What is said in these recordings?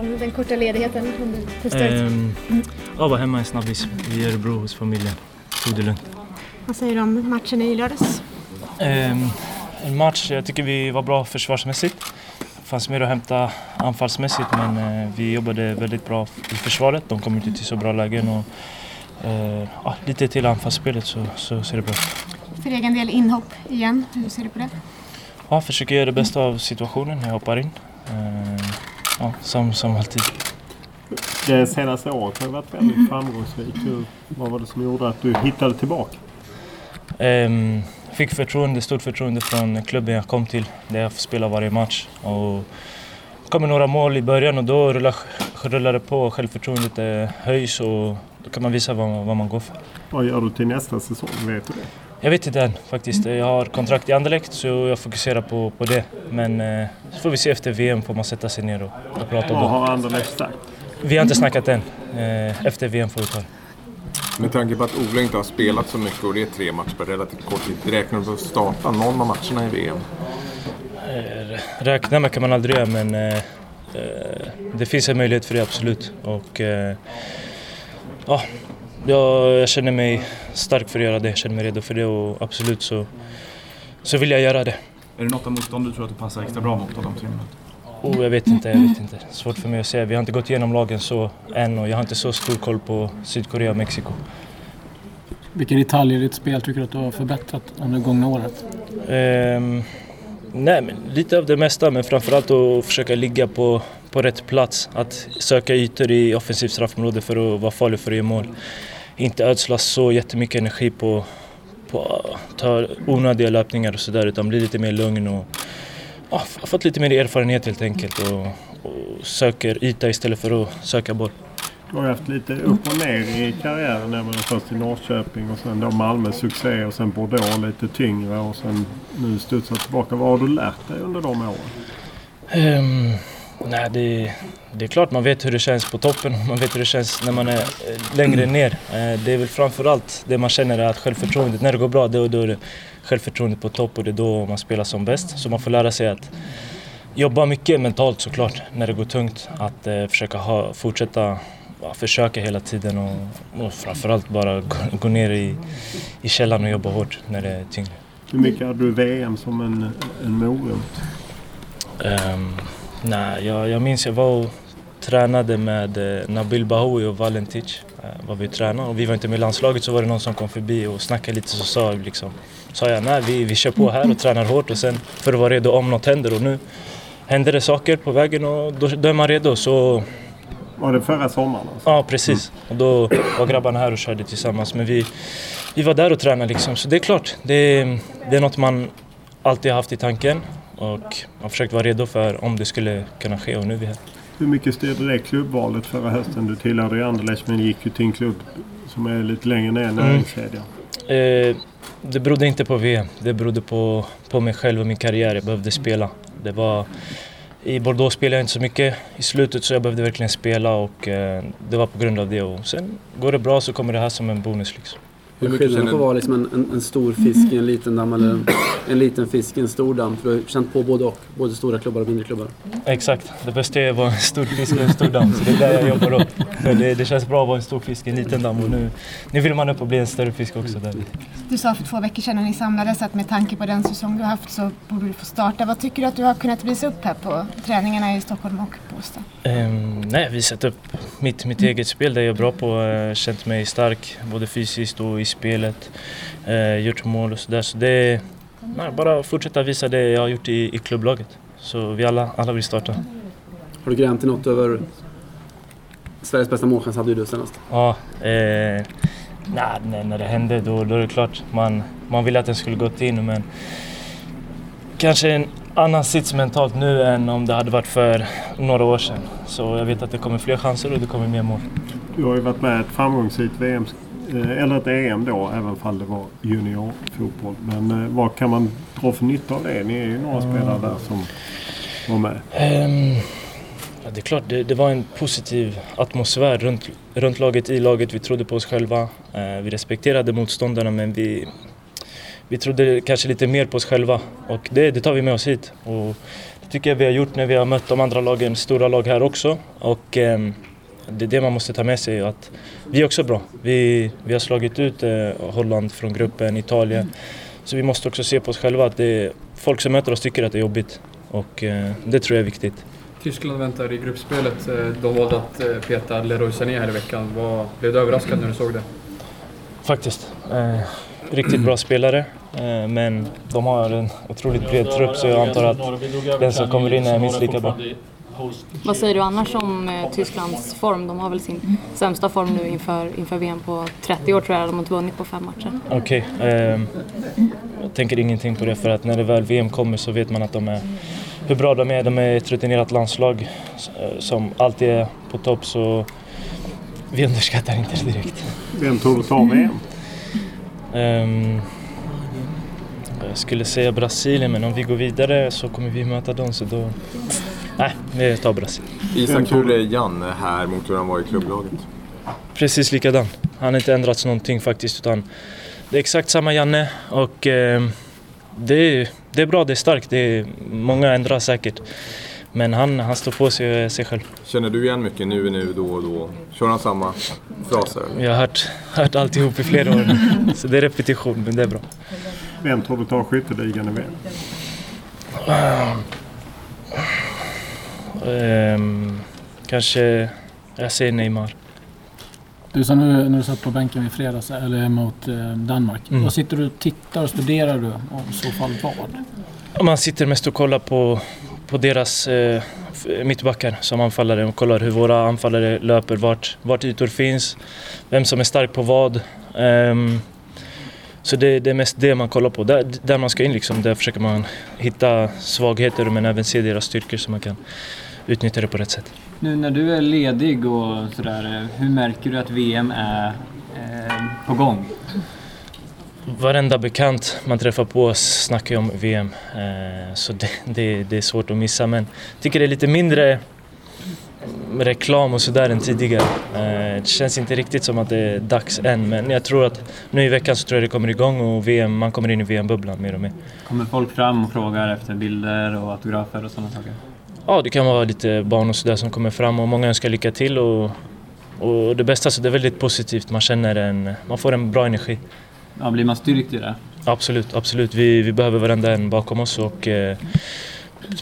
om den korta ledigheten under teståret? Ehm, ja, var hemma en snabbis i Örebro hos familjen. Tog det lugnt. Vad säger du om matchen i lördags? Ehm, en match, jag tycker vi var bra försvarsmässigt. Det fanns mer att hämta anfallsmässigt men eh, vi jobbade väldigt bra i försvaret. De kom inte till så bra lägen och eh, ja, lite till anfallsspelet så, så ser det bra ut. För egen del inhopp igen, hur ser du på det? Ja, försöker göra det bästa av situationen när jag hoppar in. Eh, ja, som, som alltid. Det senaste året har varit väldigt framgångsrikt. Hur- Vad var det som gjorde att du hittade tillbaka? Ehm, fick förtroende, stort förtroende från klubben jag kom till där jag får spela varje match. Och kom med några mål i början och då rullar, rullar det på. Självförtroendet eh, höjs och då kan man visa vad man, vad man går för. Vad gör du till nästa säsong? Vet du det? Jag vet inte än faktiskt. Jag har kontrakt i Anderlecht så jag fokuserar på, på det. Men eh, så får vi se efter VM får man sätta sig ner och, och prata om Vad det. har Anderlecht sagt? Vi har inte snackat än. Eh, efter VM får vi ta det. Med tanke på att Ola inte har spelat så mycket och det är tre matcher på relativt kort tid. Räknar du med att starta någon av matcherna i VM? Eh, Räkna med kan man aldrig göra men eh, eh, det finns en möjlighet för det absolut. Och, eh, ja, jag, jag känner mig stark för att göra det, jag känner mig redo för det och absolut så, så vill jag göra det. Är det något av motstånd du tror att du passar extra bra mot av de tre? Oh, jag vet inte, jag vet inte. Svårt för mig att säga. Vi har inte gått igenom lagen så än och jag har inte så stor koll på Sydkorea och Mexiko. Vilken detalj i ditt spel tycker du att du har förbättrat under det gångna året? Ehm, nej, men lite av det mesta, men framförallt att försöka ligga på, på rätt plats. Att söka ytor i offensivt straffområde för att vara farlig för att göra mål. Inte ödsla så jättemycket energi på, på ta onödiga löpningar och sådär, utan bli lite mer lugn och ja, fått lite mer erfarenhet helt enkelt och, och söker yta istället för att söka boll. Du har haft lite upp och ner i karriären. Även först i Norrköping och sen då Malmö succé och sen Bordeaux lite tyngre och sen nu studsat tillbaka. Vad har du lärt dig under de åren? Ehm, nej, det, det är klart man vet hur det känns på toppen och man vet hur det känns när man är eh, längre ner. Eh, det är väl framförallt det man känner att självförtroendet, när det går bra då, då är det självförtroendet på topp och det är då man spelar som bäst. Så man får lära sig att jobba mycket mentalt såklart när det går tungt. Att eh, försöka ha, fortsätta ja, försöka hela tiden och, och framförallt bara gå, gå ner i, i källan och jobba hårt när det är tyngre. Hur mycket hade du VM som en, en morot? Um, nej, jag, jag minns jag var och tränade med eh, Nabil Bahoui och Valentic. Uh, var vi tränade och vi var inte med i landslaget så var det någon som kom förbi och snackade lite så sa jag liksom sa jag nej vi, vi kör på här och tränar hårt och sen för att vara redo om något händer och nu händer det saker på vägen och då, då är man redo så Var det förra sommaren? Alltså? ja precis och då var grabbarna här och körde tillsammans men vi, vi var där och tränade liksom så det är klart det, det är något man alltid har haft i tanken och har försökt vara redo för om det skulle kunna ske och nu är vi här. Hur mycket styrde det klubbvalet förra hösten? Du tillhörde ju Anderlecht men gick ju till en klubb som är lite längre ner i näringskedjan. Eh, det berodde inte på VM, det berodde på, på mig själv och min karriär. Jag behövde spela. Det var, I Bordeaux spelade jag inte så mycket i slutet så jag behövde verkligen spela och eh, det var på grund av det. Och sen går det bra så kommer det här som en bonus. Liksom. Hur mycket skillnaden på känner att vara liksom en, en, en stor fisk i en liten damm eller en, en liten fisk i en stor damm? För du har känt på både och. Både stora klubbar och mindre klubbar. Exakt, det bästa är att vara en stor fisk och en stor damm. Så det är där jag jobbar upp. Det, det känns bra att vara en stor fisk i en liten damm och nu, nu vill man upp och bli en större fisk också. Där. Du sa för två veckor sedan när ni samlades att med tanke på den säsong du har haft så borde du få starta. Vad tycker du att du har kunnat visa upp här på träningarna i Stockholm och Båstad? Um, nej, visat upp mitt, mitt eget spel, det jag är bra på. Uh, känt mig stark både fysiskt och i spelet. Uh, gjort mål och sådär. Så det är nej, bara fortsätta visa det jag har gjort i, i klubblaget. Så vi alla, alla vill starta. Har du grämt dig något över Sveriges bästa målchans hade ju du senast. Ja, eh, nej, nej, när det hände då, då är det klart man, man ville att den skulle gått in men kanske en annan sits mentalt nu än om det hade varit för några år sedan. Så jag vet att det kommer fler chanser och det kommer mer mål. Du har ju varit med i ett framgångsrikt VM, eh, eller ett EM då, även om det var juniorfotboll. Men eh, vad kan man dra för nytta av det? Ni är ju några spelare där som var med. Ehm, ja, det är klart, det, det var en positiv atmosfär runt, runt laget, i laget. Vi trodde på oss själva. Eh, vi respekterade motståndarna men vi, vi trodde kanske lite mer på oss själva. Och det, det tar vi med oss hit. Och det tycker jag vi har gjort när vi har mött de andra lagen, stora lag här också. Och ehm, det är det man måste ta med sig, att vi är också bra. Vi, vi har slagit ut eh, Holland från gruppen, Italien. Så vi måste också se på oss själva att det folk som möter oss tycker att det är jobbigt. Och eh, det tror jag är viktigt. Tyskland väntar i gruppspelet. Eh, De valde att peta Leroy Sané här i veckan. Vad, blev du överraskad när du såg det? Faktiskt. Eh, riktigt bra spelare. Eh, men de har en otroligt bred trupp så jag antar att den som kommer in är minst lika bra. Vad säger du annars om eh, Tysklands form? De har väl sin sämsta form nu inför, inför VM på 30 år tror jag. De har inte vunnit på fem matcher. Okej. ehm, jag tänker ingenting på det för att när det väl VM kommer så vet man att de är hur bra de är. De är ett rutinerat landslag eh, som alltid är på topp så vi underskattar inte det direkt. Vem tror du tar VM? Ehm, jag skulle säga Brasilien men om vi går vidare så kommer vi möta dem så då... Nej, vi tar Brasilien. Isak, hur är Janne här mot hur han var i klubblaget? Precis likadan. Han har inte ändrats någonting faktiskt utan det är exakt samma Janne och eh, det, är, det är bra, det är starkt. Det är, många ändrar säkert. Men han, han står på sig och sig själv. Känner du igen mycket nu är nu, då och då? Kör han samma fraser? Jag har hört, hört alltihop i flera år. Så det är repetition, men det är bra. Vem tror du tar skytteligan i VM? Ehm, kanske, jag säger Neymar. Du sa nu när du satt på bänken i fredags, eller mot eh, Danmark. Mm. Vad sitter du och tittar och studerar du? Och i så fall vad? Man sitter mest och kollar på, på deras eh, mittbackar som anfallare och kollar hur våra anfallare löper, vart, vart ytor finns, vem som är stark på vad. Ehm, så det, det är mest det man kollar på. Där, där man ska in liksom, där försöker man hitta svagheter men även se deras styrkor så man kan utnyttja det på rätt sätt. Nu när du är ledig och sådär, hur märker du att VM är eh, på gång? Varenda bekant man träffar på snackar ju om VM. Eh, så det, det, det är svårt att missa. Men jag tycker det är lite mindre reklam och sådär än tidigare. Eh, det känns inte riktigt som att det är dags än. Men jag tror att nu i veckan så tror jag det kommer igång och VM, man kommer in i VM-bubblan mer och mer. Kommer folk fram och frågar efter bilder och autografer och sådana saker? Ja, det kan vara lite barn och sådär som kommer fram och många önskar lycka till. Och, och det bästa, så det är väldigt positivt. Man känner en, man får en bra energi. Ja, blir man styrkt i det? Absolut, absolut. Vi, vi behöver varenda en bakom oss och eh,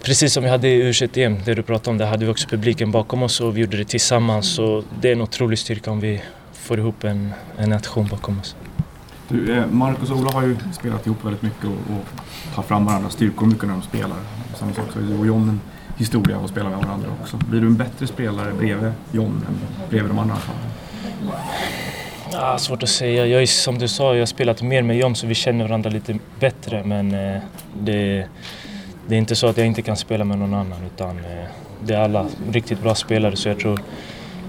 precis som vi hade i U21-EM, det du pratade om, där hade vi också publiken bakom oss och vi gjorde det tillsammans. Så det är en otrolig styrka om vi får ihop en, en nation bakom oss. Du, eh, Marcus och Ola har ju spelat ihop väldigt mycket och, och tar fram varandras styrkor mycket när de spelar. Samma sak har du och John historia att spela med varandra också. Blir du en bättre spelare bredvid John än bredvid de andra? Ah, svårt att säga. Jag är, som du sa, jag har spelat mer med John så vi känner varandra lite bättre. Men eh, det, det är inte så att jag inte kan spela med någon annan utan eh, det är alla riktigt bra spelare så jag tror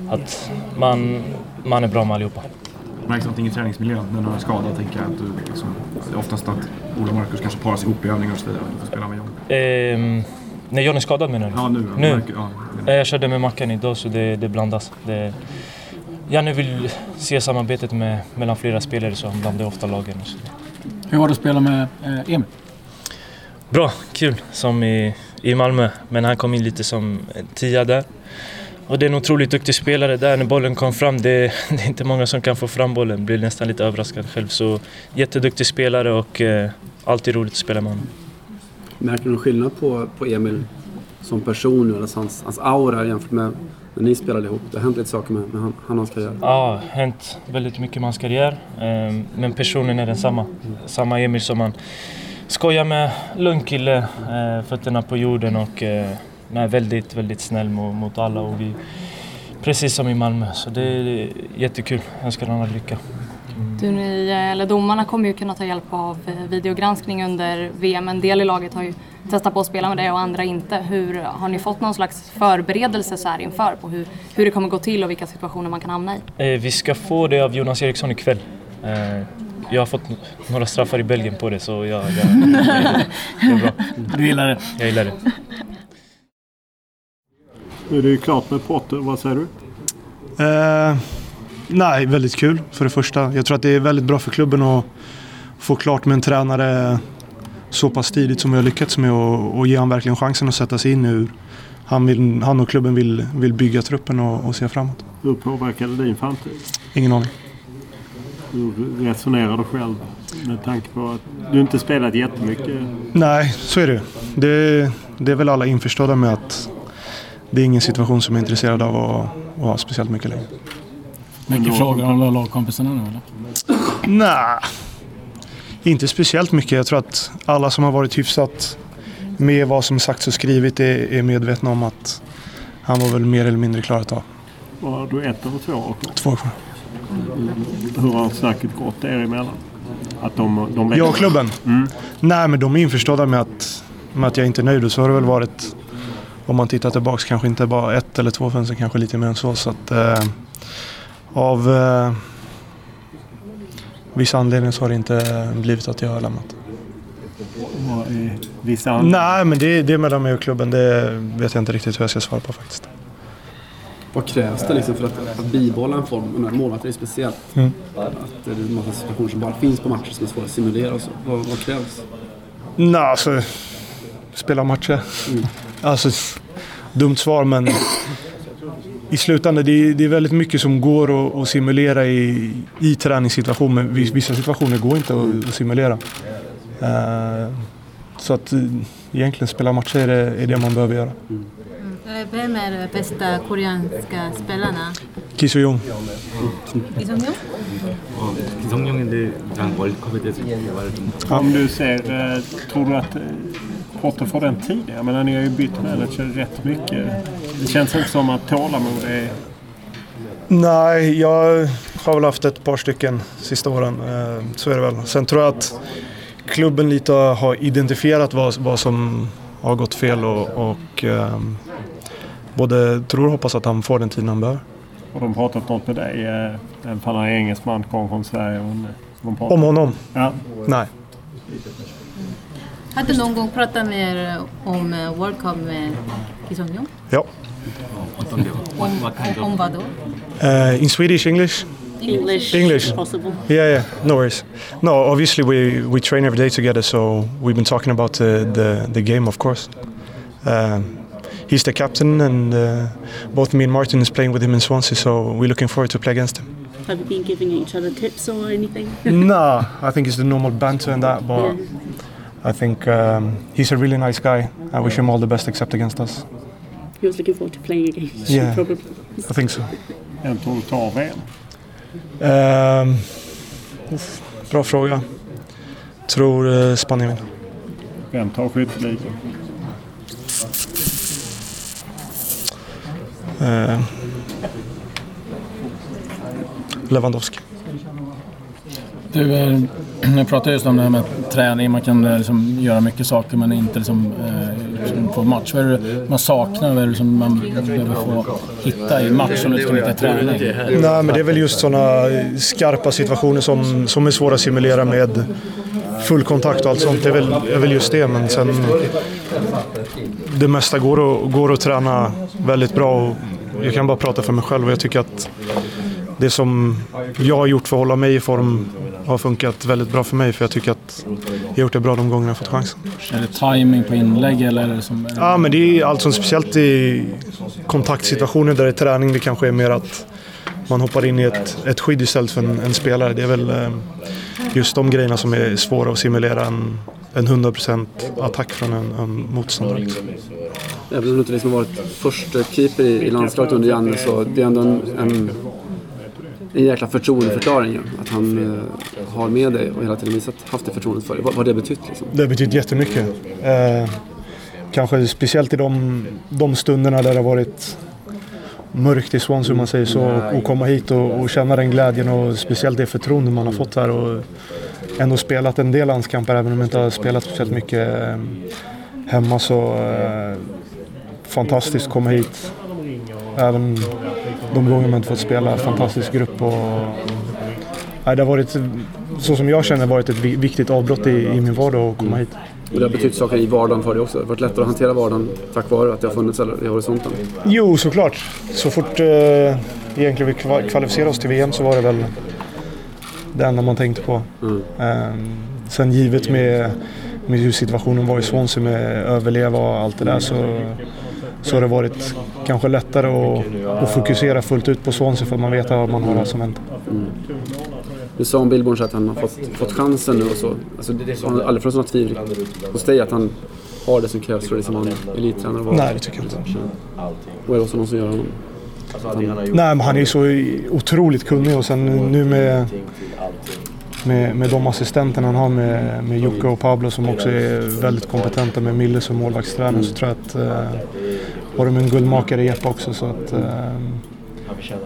att man, man är bra med allihopa. Märks någonting i träningsmiljön när du är skadad? Tänker jag att du liksom, oftast att Ola och Marcus kanske paras ihop i övningar och så vidare. Du får spela med John. Ehm, när John är skadad menar du? Ja, nu. Nu? Ja. Eh, Jag körde med Mackan idag så det, det blandas. Det, Janne vill se samarbetet med, mellan flera spelare så han blandar ofta lagen. Så. Hur var det att spela med eh, Emil? Bra, kul. Som i, i Malmö. Men han kom in lite som tia där. Och det är en otroligt duktig spelare där när bollen kom fram. Det, det är inte många som kan få fram bollen. Blir nästan lite överraskad själv. Så jätteduktig spelare och eh, alltid roligt att spela med honom. Märker du någon skillnad på, på Emil som person nu? Alltså hans, hans aura jämfört med när ni spelade ihop? Det har hänt lite saker med, med han, han och hans karriär. Ja, hänt väldigt mycket med hans karriär. Ehm, Men personen är densamma. Samma Emil som man skojar med. Lugn kille, eh, fötterna på jorden och eh, nej, väldigt, väldigt snäll mot, mot alla. Och vi, precis som i Malmö. Så det är jättekul. Jag önskar honom lycka. Du, ni, eller domarna kommer ju kunna ta hjälp av eh, videogranskning under VM. En del i laget har ju testat på att spela med det och andra inte. Hur, har ni fått någon slags förberedelse så här inför på hur, hur det kommer gå till och vilka situationer man kan hamna i? Eh, Vi ska få det av Jonas Eriksson ikväll. Eh, Jag har fått några straffar i Belgien på det så jag, jag, det är bra. Du gillar det? Jag gillar det. Nu är det ju klart med Potter. Vad säger du? Eh, nej, väldigt kul för det första. Jag tror att det är väldigt bra för klubben att få klart med en tränare så pass tidigt som vi har lyckats med och, och ge han verkligen chansen att sätta sig in i hur han, vill, han och klubben vill, vill bygga truppen och, och se framåt. Hur påverkar det din framtid? Ingen aning. Hur resonerar du själv med tanke på att du inte spelat jättemycket? Nej, så är det det, det är väl alla införstådda med att det är ingen situation som är intresserad av att, att ha speciellt mycket längre. Mycket frågor om alla lagkompisarna nu eller? Nej, inte speciellt mycket. Jag tror att alla som har varit hyfsat med vad som sagts och skrivit är, är medvetna om att han var väl mer eller mindre klar att ta. Var du ett eller två år kvar? Två kvar. Hur har snacket gått er emellan? Att de, de Jag och klubben? Mm. Nej, men de är införstådda med att, med att jag inte är nöjd och så har det väl varit om man tittar tillbaks kanske inte bara ett eller två fönster, kanske lite mer än så. så att, eh, av eh, vissa anledningar så har det inte blivit att jag har lämnat. Vad är vissa anledningar? Nej, men det, det är mellan mig och klubben. Det vet jag inte riktigt hur jag ska svara på faktiskt. Vad krävs det liksom för att, att bibehålla en form? Målvakt är speciellt. Mm. Att det är en massa situationer som bara finns på matcher som är svåra att simulera och så. Vad, vad krävs? Nej, alltså... Spela matcher. Mm. Alltså, dumt svar men I slutändan, det är, det är väldigt mycket som går att, att simulera i, i träningssituationer. Vis- Vissa situationer går inte att, att simulera. Eh, så att eh, egentligen spela matcher är det, är det man behöver göra. Eh, Vem är bästa koreanska spelarna? Ki Soo-young. 이성용? 어, 기성용인데랑 월컵에 대해서 말을 좀 Om du ser, eh, tror du att eh, Potter får den tiden? Jag menar, ni har ju bytt manager rätt mycket. Det känns inte som att tålamod är... Nej, jag har väl haft ett par stycken sista åren. Eh, Så är det väl. Sen tror jag att klubben lite har identifierat vad, vad som har gått fel och, och ehm, både tror och hoppas att han får den tiden han behöver. Har de pratat något med dig? eh, Även om han är engelsman, kom från Sverige. Om honom? Ja. Nej. Har du någon gång pratat med er om World Cup med Kisongyo? Ja. Om, om, om vad då? Uh, in Swedish, English? English, English. possible. Yeah, yeah, no worries. No, obviously we, we train every day together, so we've been talking about the, the, the game, of course. Um, he's the captain, and uh, both me and Martin is playing with him in Swansea, so we're looking forward to play against him. Have you been giving each other tips or anything? no, I think it's the normal banter and that, but Yeah. I think um, he's a really nice guy. I wish him all the best, except against us. He was looking forward to playing against Yeah. you, probably. I think so. Vem tror du tar VM? Um, bra fråga. Tror uh, Spanien vinner. Vem tar skytteligan? Eh, Lewandowski. Du, eh, jag pratade just om det här med träning. Man kan eh, liksom göra mycket saker men inte liksom, eh, liksom få match. Vad är det man saknar? Vad är det som man behöver få hitta i match som du inte hitta i träning? Nej, men det är väl just sådana skarpa situationer som, som är svåra att simulera med full kontakt och allt sånt. Det är väl, är väl just det, men sen... Det mesta går att, går att träna väldigt bra och jag kan bara prata för mig själv och jag tycker att det som jag har gjort för att hålla mig i form har funkat väldigt bra för mig för jag tycker att jag har gjort det bra de gångerna jag fått chansen. Är det timing på inlägg eller är det som... Är det... Ja, men det är alltså speciellt i kontaktsituationer där det är träning. Det kanske är mer att man hoppar in i ett, ett skydd istället för en, en spelare. Det är väl eh, just de grejerna som är svåra att simulera en, en 100% attack från en, en motståndare. Liksom. Även om du inte liksom varit första keeper i, i landslaget under Janne så det är ändå en, en, en jäkla förtroendeförklaring ju. Att han eh, har med dig och hela tiden visat, haft det förtroendet för dig. Vad har det betytt liksom? Det har betytt jättemycket. Eh, kanske speciellt i de, de stunderna där det har varit mörkt i Swansea om man säger så. Och komma hit och, och känna den glädjen och speciellt det förtroende man har fått här. Och ändå spelat en del landskamper även om jag inte har spelat speciellt mycket eh, hemma så eh, fantastiskt att komma hit. Även de gånger man inte fått spela. Fantastisk grupp och nej, det har varit, så som jag känner, varit ett vi- viktigt avbrott i, i min vardag att komma hit. Och det har betytt saker i vardagen för dig också. Det har varit lättare att hantera vardagen tack vare att det har funnits i horisonten. Jo, såklart. Så fort eh, egentligen vi kva- kvalificerade oss till VM så var det väl det enda man tänkte på. Eh, sen givet med, med hur situationen var i Swansea med överleva och allt det där så, så har det varit kanske lättare att, att fokusera fullt ut på Swansea för man vet vad man har som väntar. Mm. Du sa om Billborn att han har fått, fått chansen nu och så. Alltså, har han aldrig fått något tvivel hos dig att han har det som krävs för dig som han elittränare var? Nej, det tycker jag inte. Och är det också någon som gör honom? Han... Nej, men han är så otroligt kunnig och sen nu med, med, med de assistenterna han har med, med Jocke och Pablo som också är väldigt kompetenta med Mille som målvaktstränare mm. så tror jag att eh, har de en guldmakare i Jeppe också så att eh,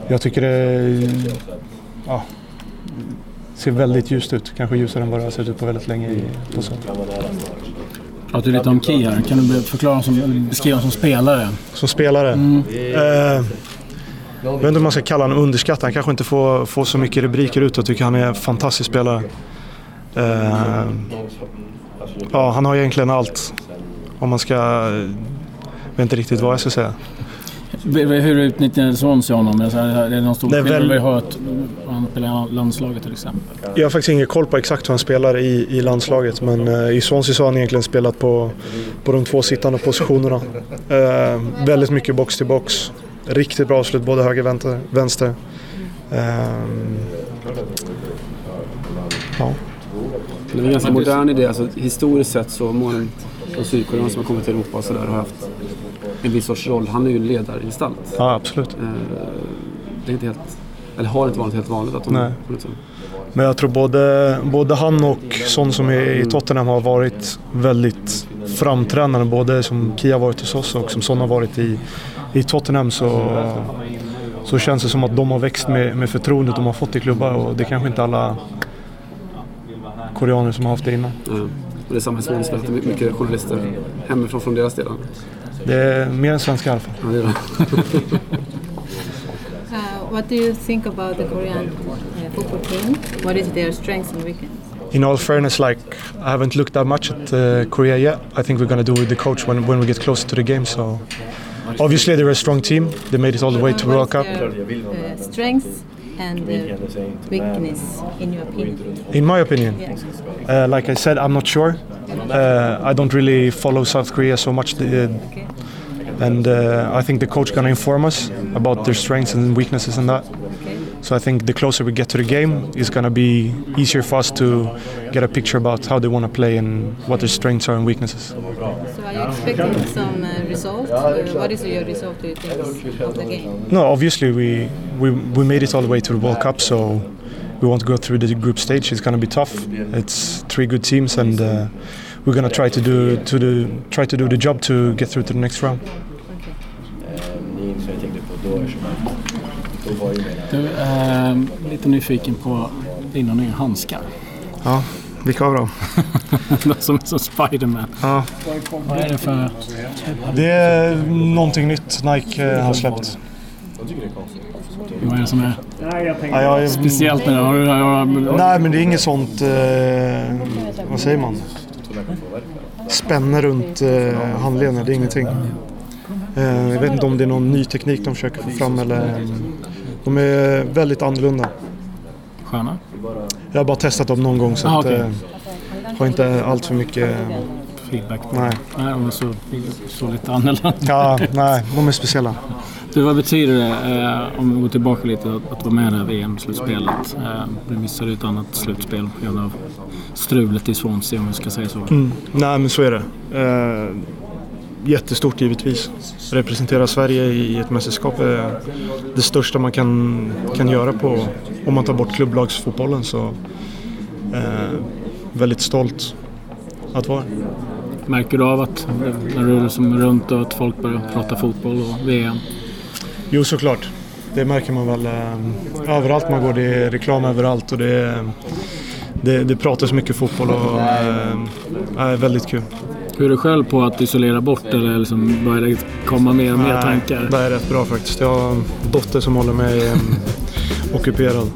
jag tycker det ja, ser väldigt ljust ut. Kanske ljusare än vad det har sett ut på väldigt länge i, på så. Pratar lite om Ki här. Kan du förklara som, beskriva som spelare? Som spelare? Mm. Eh, jag vet inte om man ska kalla honom underskattad. Han kanske inte får, får så mycket rubriker ut. Jag tycker han är en fantastisk spelare. Eh, ja, han har egentligen allt. Om man ska... Jag vet inte riktigt vad jag ska säga. Hur utnyttjade Swansea honom? Är det någon stor skillnad? Väl... Vi har hört han spelar i landslaget till exempel. Jag har faktiskt ingen koll på exakt hur han spelar i, i landslaget men uh, i Swansea så har han egentligen spelat på, på de två sittande positionerna. Uh, väldigt mycket box till box. Riktigt bra avslut både höger och vänster. Uh, ja. Det är en ganska modern idé. Alltså, historiskt sett så har många från Sydkorea som har kommit till Europa och sådär har haft en viss sorts roll. Han är ju en ledargestalt. Ja, absolut. det är inte helt, eller har inte varit helt vanligt att de Nej. Men jag tror både, både han och sån som är i mm. Tottenham har varit väldigt framträdande. Både som Kia varit hos oss och som sån har varit i, i Tottenham så, så känns det som att de har växt med, med förtroendet de har fått i klubbar och det är kanske inte alla koreaner som har haft det innan. Mm. Det är samma i att det är mycket journalister hemifrån från deras delar. Det är mer än svenska i alla fall. Ja, det är det. uh, what do you think about the Korean uh, football team? What is their strengths and weaknesses? In all fairness, like I haven't looked that much at uh, Korea yet. I think we're going to do with the coach when, when we get closer to the game. So obviously they're a strong team. They made it all the way to World Cup. Uh, strengths and uh, weakness in your opinion? In my opinion, yeah. uh, like I said, I'm not sure. Uh, I don't really follow South Korea so much, the, okay. and uh, I think the coach gonna inform us about their strengths and weaknesses and that. Okay. So I think the closer we get to the game, it's gonna be easier for us to get a picture about how they want to play and what their strengths are and weaknesses. So are you expecting some uh, result? Uh, what is your result do you think of the game? No, obviously we, we we made it all the way to the World Cup, so we want to go through the group stage. It's going to be tough. It's three good teams, and uh, we're going to try to do to the try to do the job to get through to the next round. Du, äh, lite nyfiken på dina nya handskar. Ja, vilka av dem? De som är som Spiderman. Ja. Vad är det för... Det är någonting nytt Nike eh, har släppt. Vad är det som är ja, jag, speciellt med det? Har du, har, nej, men det är inget sånt... Eh, vad säger man? Spänne runt eh, handleden. Det är ingenting. Eh, jag vet inte om det är någon ny teknik de försöker få fram eller... De är väldigt annorlunda. Sköna? Jag har bara testat dem någon gång så ah, okay. att, eh, har inte allt för mycket feedback. Nej. Nej, de är så, så lite annorlunda. Ja, nej, de är speciella. Du, vad betyder det, eh, om vi går tillbaka lite, att, att vara med i det här VM-slutspelet? Eh, vi missade ett annat slutspel på grund av strulet i Swansea om vi ska säga så. Mm. Nej, men så är det. Eh, jättestort givetvis. Representera Sverige i ett mästerskap är det största man kan, kan göra på, om man tar bort klubblagsfotbollen. Så eh, väldigt stolt att vara Märker du av att när du är liksom runt och att folk börjar prata fotboll och VM? Jo, såklart. Det märker man väl eh, överallt man går. Det är reklam överallt och det, det, det pratas mycket fotboll och eh, är väldigt kul. Hur är du själv på att isolera bort eller liksom börjar det komma mer och mer tankar? Det är rätt bra faktiskt. Jag har en dotter som håller mig eh, ockuperad.